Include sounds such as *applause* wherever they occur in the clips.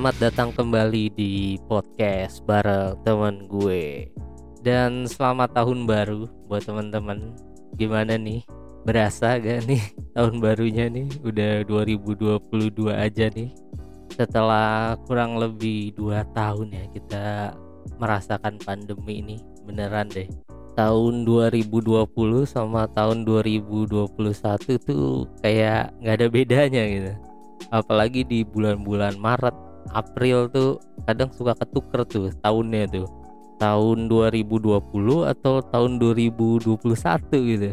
Selamat datang kembali di podcast bareng teman gue. Dan selamat tahun baru buat teman-teman. Gimana nih? Berasa gak nih *laughs* tahun barunya nih? Udah 2022 aja nih. Setelah kurang lebih 2 tahun ya kita merasakan pandemi ini. Beneran deh. Tahun 2020 sama tahun 2021 tuh kayak nggak ada bedanya gitu. Apalagi di bulan-bulan Maret April tuh kadang suka ketuker tuh tahunnya tuh. Tahun 2020 atau tahun 2021 gitu.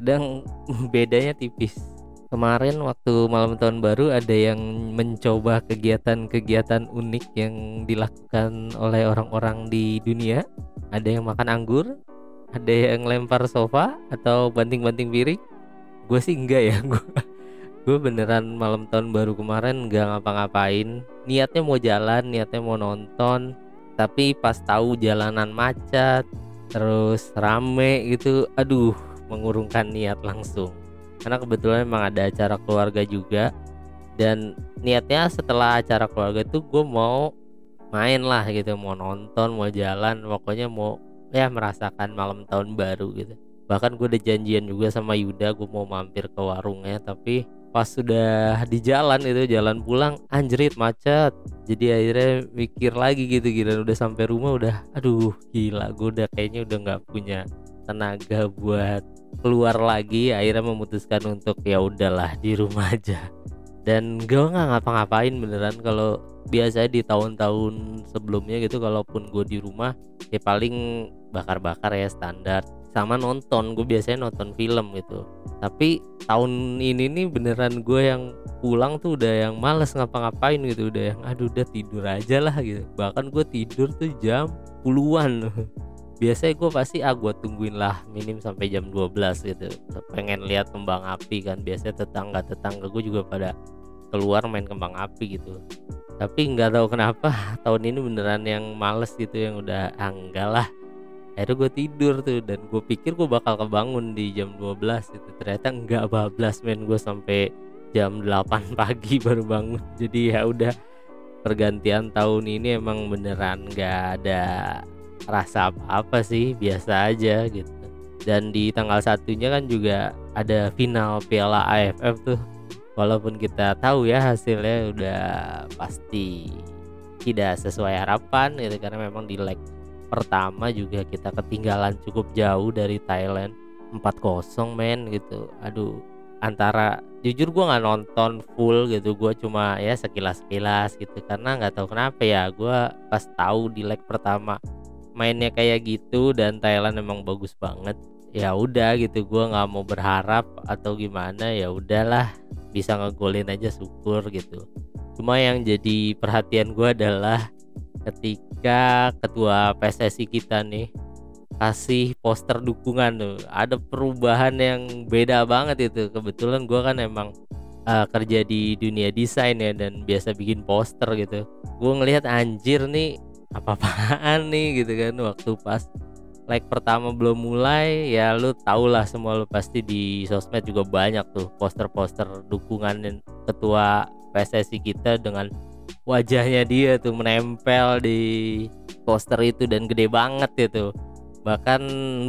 Kadang *laughs* bedanya tipis. Kemarin waktu malam tahun baru ada yang mencoba kegiatan-kegiatan unik yang dilakukan oleh orang-orang di dunia. Ada yang makan anggur ada yang lempar sofa atau banting-banting piring. Gue sih enggak ya *laughs* gue gue beneran malam tahun baru kemarin nggak ngapa-ngapain. Niatnya mau jalan niatnya mau nonton. Tapi pas tahu jalanan macet terus rame gitu aduh mengurungkan niat langsung. Karena kebetulan emang ada acara keluarga juga. Dan niatnya setelah acara keluarga itu gue mau main lah gitu mau nonton mau jalan pokoknya mau ya merasakan malam tahun baru gitu. Bahkan gue udah janjian juga sama Yuda gue mau mampir ke warungnya tapi pas sudah di jalan itu jalan pulang anjrit macet. Jadi akhirnya mikir lagi gitu gila udah sampai rumah udah aduh gila gue udah kayaknya udah nggak punya tenaga buat keluar lagi. Akhirnya memutuskan untuk ya udahlah di rumah aja. Dan gue nggak ngapa-ngapain beneran. Kalau biasa di tahun-tahun sebelumnya gitu kalaupun gue di rumah ya paling bakar-bakar ya standar sama nonton. Gue biasanya nonton film gitu. Tapi tahun ini nih beneran gue yang pulang tuh udah yang males ngapa-ngapain gitu. Udah yang aduh udah tidur aja lah gitu. Bahkan gue tidur tuh jam puluhan. *laughs* Biasanya gue pasti ah gue tungguin lah minim sampai jam 12 gitu. Pengen lihat kembang api kan. Biasanya tetangga tetangga gue juga pada keluar main kembang api gitu. Tapi nggak tahu kenapa *laughs* tahun ini beneran yang males gitu yang udah ah, akhirnya gue tidur tuh dan gue pikir gue bakal kebangun di jam 12 itu ternyata enggak bablas men. Gue sampai jam 8 *laughs* pagi baru bangun. Jadi ya udah pergantian tahun ini emang beneran nggak ada rasa apa-apa sih biasa aja gitu. Dan di tanggal satunya kan juga ada final Piala AFF tuh. Walaupun kita tahu ya hasilnya udah pasti tidak sesuai harapan gitu karena memang di leg pertama juga kita ketinggalan cukup jauh dari Thailand 4-0 men gitu. Aduh antara jujur gue nggak nonton full gitu gue cuma ya sekilas sekilas gitu karena nggak tahu kenapa ya gue pas tahu di leg pertama mainnya kayak gitu dan Thailand emang bagus banget ya udah gitu gue nggak mau berharap atau gimana ya udahlah bisa ngegolin aja syukur gitu. Cuma yang jadi perhatian gue adalah ketika ketua PSSI kita nih kasih poster dukungan tuh ada perubahan yang beda banget itu. Kebetulan gue kan emang uh, kerja di dunia desain ya dan biasa bikin poster gitu. Gue ngelihat anjir nih apa-apaan nih? gitu kan. Waktu pas like pertama belum mulai ya lu tau lah semua lu pasti di sosmed juga banyak tuh poster-poster dukungan ketua PSSI kita dengan wajahnya dia tuh menempel di poster itu dan gede banget itu bahkan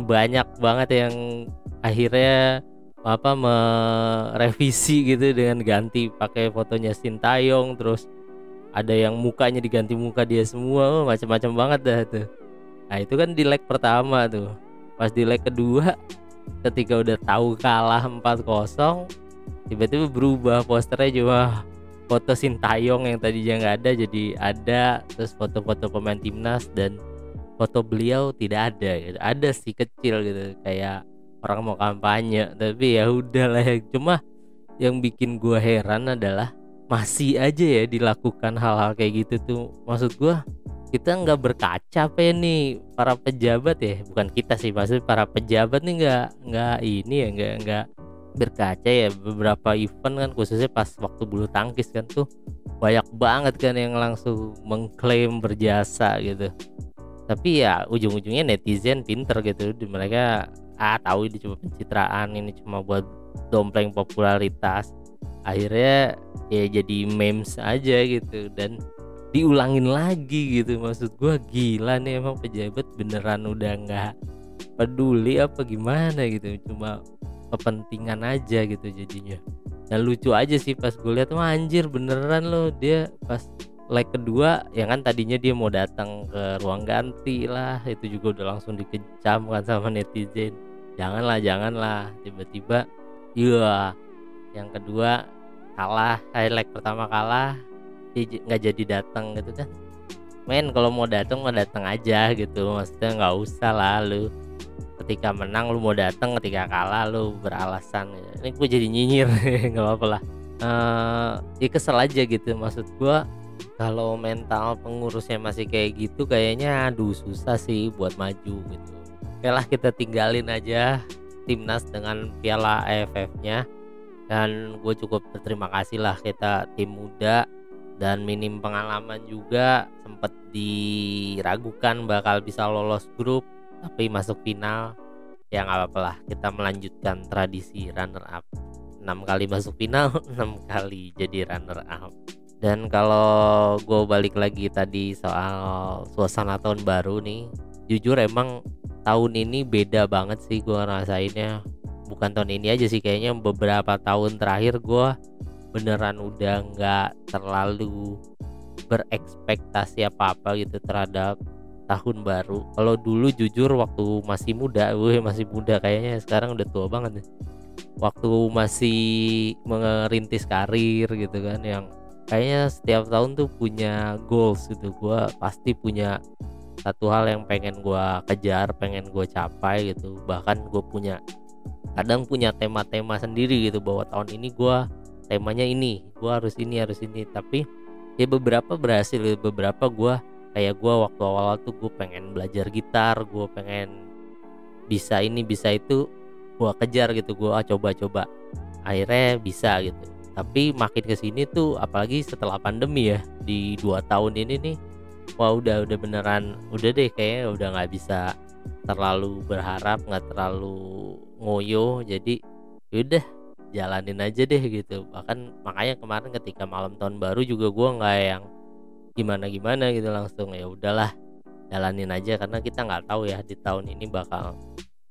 banyak banget yang akhirnya apa merevisi gitu dengan ganti pakai fotonya Sintayong terus ada yang mukanya diganti muka dia semua. Oh, macam-macam banget dah tuh. Nah itu kan di leg pertama tuh. Pas di leg kedua ketika udah tahu kalah 4-0 tiba-tiba berubah posternya cuma foto Sintayong yang tadinya nggak ada jadi ada terus foto-foto pemain timnas dan foto beliau tidak ada gitu. Ada sih kecil gitu kayak orang mau kampanye tapi ya udahlah cuma yang bikin gua heran adalah masih aja ya dilakukan hal-hal kayak gitu tuh. Maksud gua kita nggak berkaca apa ya nih para pejabat ya. Bukan kita sih maksud para pejabat nih nggak nggak ini ya nggak nggak berkaca ya beberapa event kan khususnya pas waktu bulu tangkis kan tuh banyak banget kan yang langsung mengklaim berjasa gitu. Tapi ya ujung-ujungnya netizen pinter gitu. Mereka ah tahu ini cuma pencitraan ini cuma buat dompleng popularitas. Akhirnya ya jadi memes aja gitu dan diulangin lagi gitu. Maksud gue gila nih emang pejabat beneran udah nggak peduli apa gimana gitu. Cuma kepentingan aja gitu jadinya. Dan lucu aja sih pas gue lihat wah anjir beneran loh dia pas leg kedua ya kan tadinya dia mau datang ke ruang ganti lah itu juga udah langsung dikecam kan sama netizen. Janganlah janganlah. Tiba-tiba iya yang kedua kalah leg pertama kalah nggak jadi datang gitu kan. Men kalau mau datang mau datang aja gitu. Maksudnya nggak usah lah lu ketika menang lu mau datang ketika kalah lu beralasan. Ini gue jadi nyinyir *laughs* nggak apa-apa lah. Uh, ya kesel aja gitu. Maksud gue kalau mental pengurusnya masih kayak gitu kayaknya aduh susah sih buat maju gitu. Oke lah kita tinggalin aja timnas dengan piala AFF nya dan gue cukup berterima kasih lah kita tim muda dan minim pengalaman juga sempat diragukan bakal bisa lolos grup tapi masuk final ya nggak apa-apa lah. Kita melanjutkan tradisi runner up. 6 kali masuk final *laughs* 6 kali jadi runner up. Dan kalau gue balik lagi tadi soal suasana tahun baru nih jujur emang tahun ini beda banget sih gue ngerasainnya. Bukan tahun ini aja sih kayaknya beberapa tahun terakhir gue beneran udah nggak terlalu berekspektasi apa-apa gitu terhadap tahun baru. Kalau dulu jujur waktu masih muda, gue masih muda kayaknya sekarang udah tua banget. Waktu masih merintis karir gitu kan yang kayaknya setiap tahun tuh punya goals gitu. Gue pasti punya satu hal yang pengen gue kejar, pengen gue capai gitu. Bahkan gue punya kadang punya tema-tema sendiri gitu bahwa tahun ini gue temanya ini gue harus ini harus ini tapi ya beberapa berhasil beberapa gue kayak gue waktu awal tuh gue pengen belajar gitar gue pengen bisa ini bisa itu gue kejar gitu gue ah, coba-coba akhirnya bisa gitu. Tapi makin ke sini tuh apalagi setelah pandemi ya di dua tahun ini nih wah udah udah beneran udah deh kayaknya udah nggak bisa terlalu berharap nggak terlalu ngoyo. Jadi udah jalanin aja deh gitu. Bahkan makanya kemarin ketika malam tahun baru juga gue nggak yang gimana gimana gitu langsung ya udahlah jalanin aja karena kita nggak tahu ya di tahun ini bakal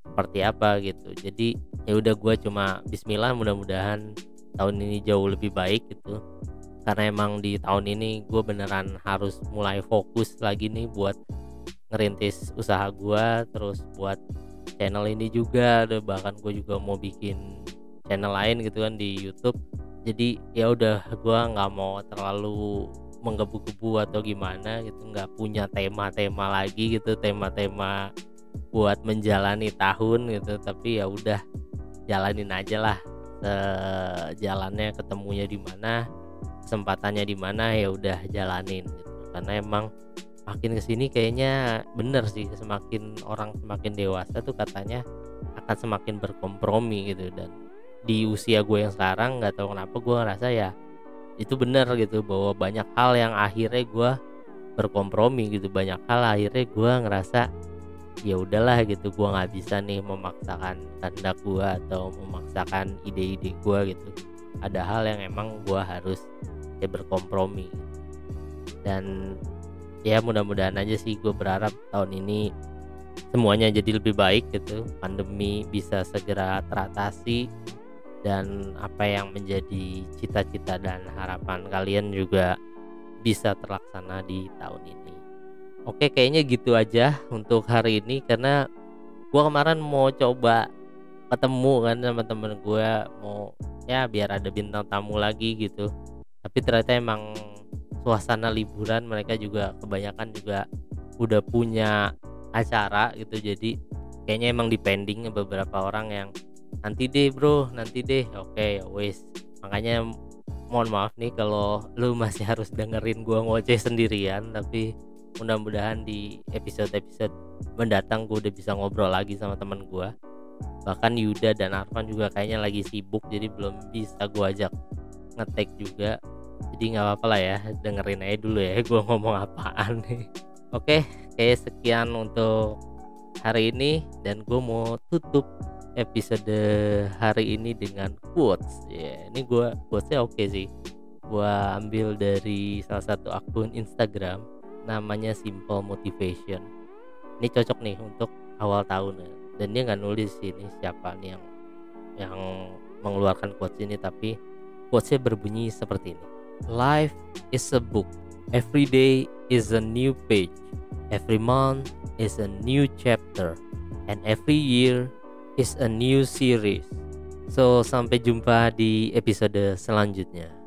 seperti apa gitu. Jadi ya udah gue cuma Bismillah mudah-mudahan tahun ini jauh lebih baik gitu. Karena emang di tahun ini gue beneran harus mulai fokus lagi nih buat ngerintis usaha gue terus buat channel ini juga bahkan gue juga mau bikin channel lain gitu kan di YouTube. Jadi ya udah gua nggak mau terlalu menggebu-gebu atau gimana gitu nggak punya tema-tema lagi gitu tema-tema buat menjalani tahun gitu. Tapi ya udah jalanin aja lah sejalannya ketemunya di mana kesempatannya di mana ya udah jalanin gitu. Karena emang makin ke sini kayaknya bener sih semakin orang semakin dewasa tuh katanya akan semakin berkompromi gitu. Dan di usia gue yang sekarang nggak tahu kenapa gue ngerasa ya itu benar gitu bahwa banyak hal yang akhirnya gue berkompromi gitu. Banyak hal akhirnya gue ngerasa ya udahlah gitu gue nggak bisa nih memaksakan kehendak gue atau memaksakan ide-ide gue gitu. Ada hal yang emang gue harus ya berkompromi. Dan ya mudah-mudahan aja sih gue berharap tahun ini semuanya jadi lebih baik gitu. Pandemi bisa segera teratasi dan apa yang menjadi cita-cita dan harapan kalian juga bisa terlaksana di tahun ini. Oke, kayaknya gitu aja untuk hari ini karena gua kemarin mau coba ketemu kan sama temen gue mau ya biar ada bintang tamu lagi gitu. Tapi ternyata emang suasana liburan mereka juga kebanyakan juga udah punya acara gitu jadi kayaknya emang dipending beberapa orang yang nanti deh bro. Nanti deh. Oke okay, wes. Makanya mohon maaf nih kalau lu masih harus dengerin gua ngoceh sendirian tapi mudah-mudahan di episode-episode mendatang gue udah bisa ngobrol lagi sama teman gua. Bahkan Yuda dan Arfan juga kayaknya lagi sibuk jadi belum bisa gua ajak ngetek juga. Jadi nggak apa-apa lah ya dengerin aja dulu ya *laughs* gue ngomong apaan nih. Oke kayak sekian untuk hari ini dan gue mau tutup episode hari ini dengan quotes. Ya yeah, ini gue quotesnya oke okay sih. Gua ambil dari salah satu akun Instagram namanya Simple Motivation. Ini cocok nih untuk awal tahun. Dan dia nggak nulis ini siapa nih yang yang mengeluarkan quotes ini tapi quotesnya berbunyi seperti ini. Life is a book. Every day is a new page. Every month is a new chapter. And every year is a new series. So sampai jumpa di episode selanjutnya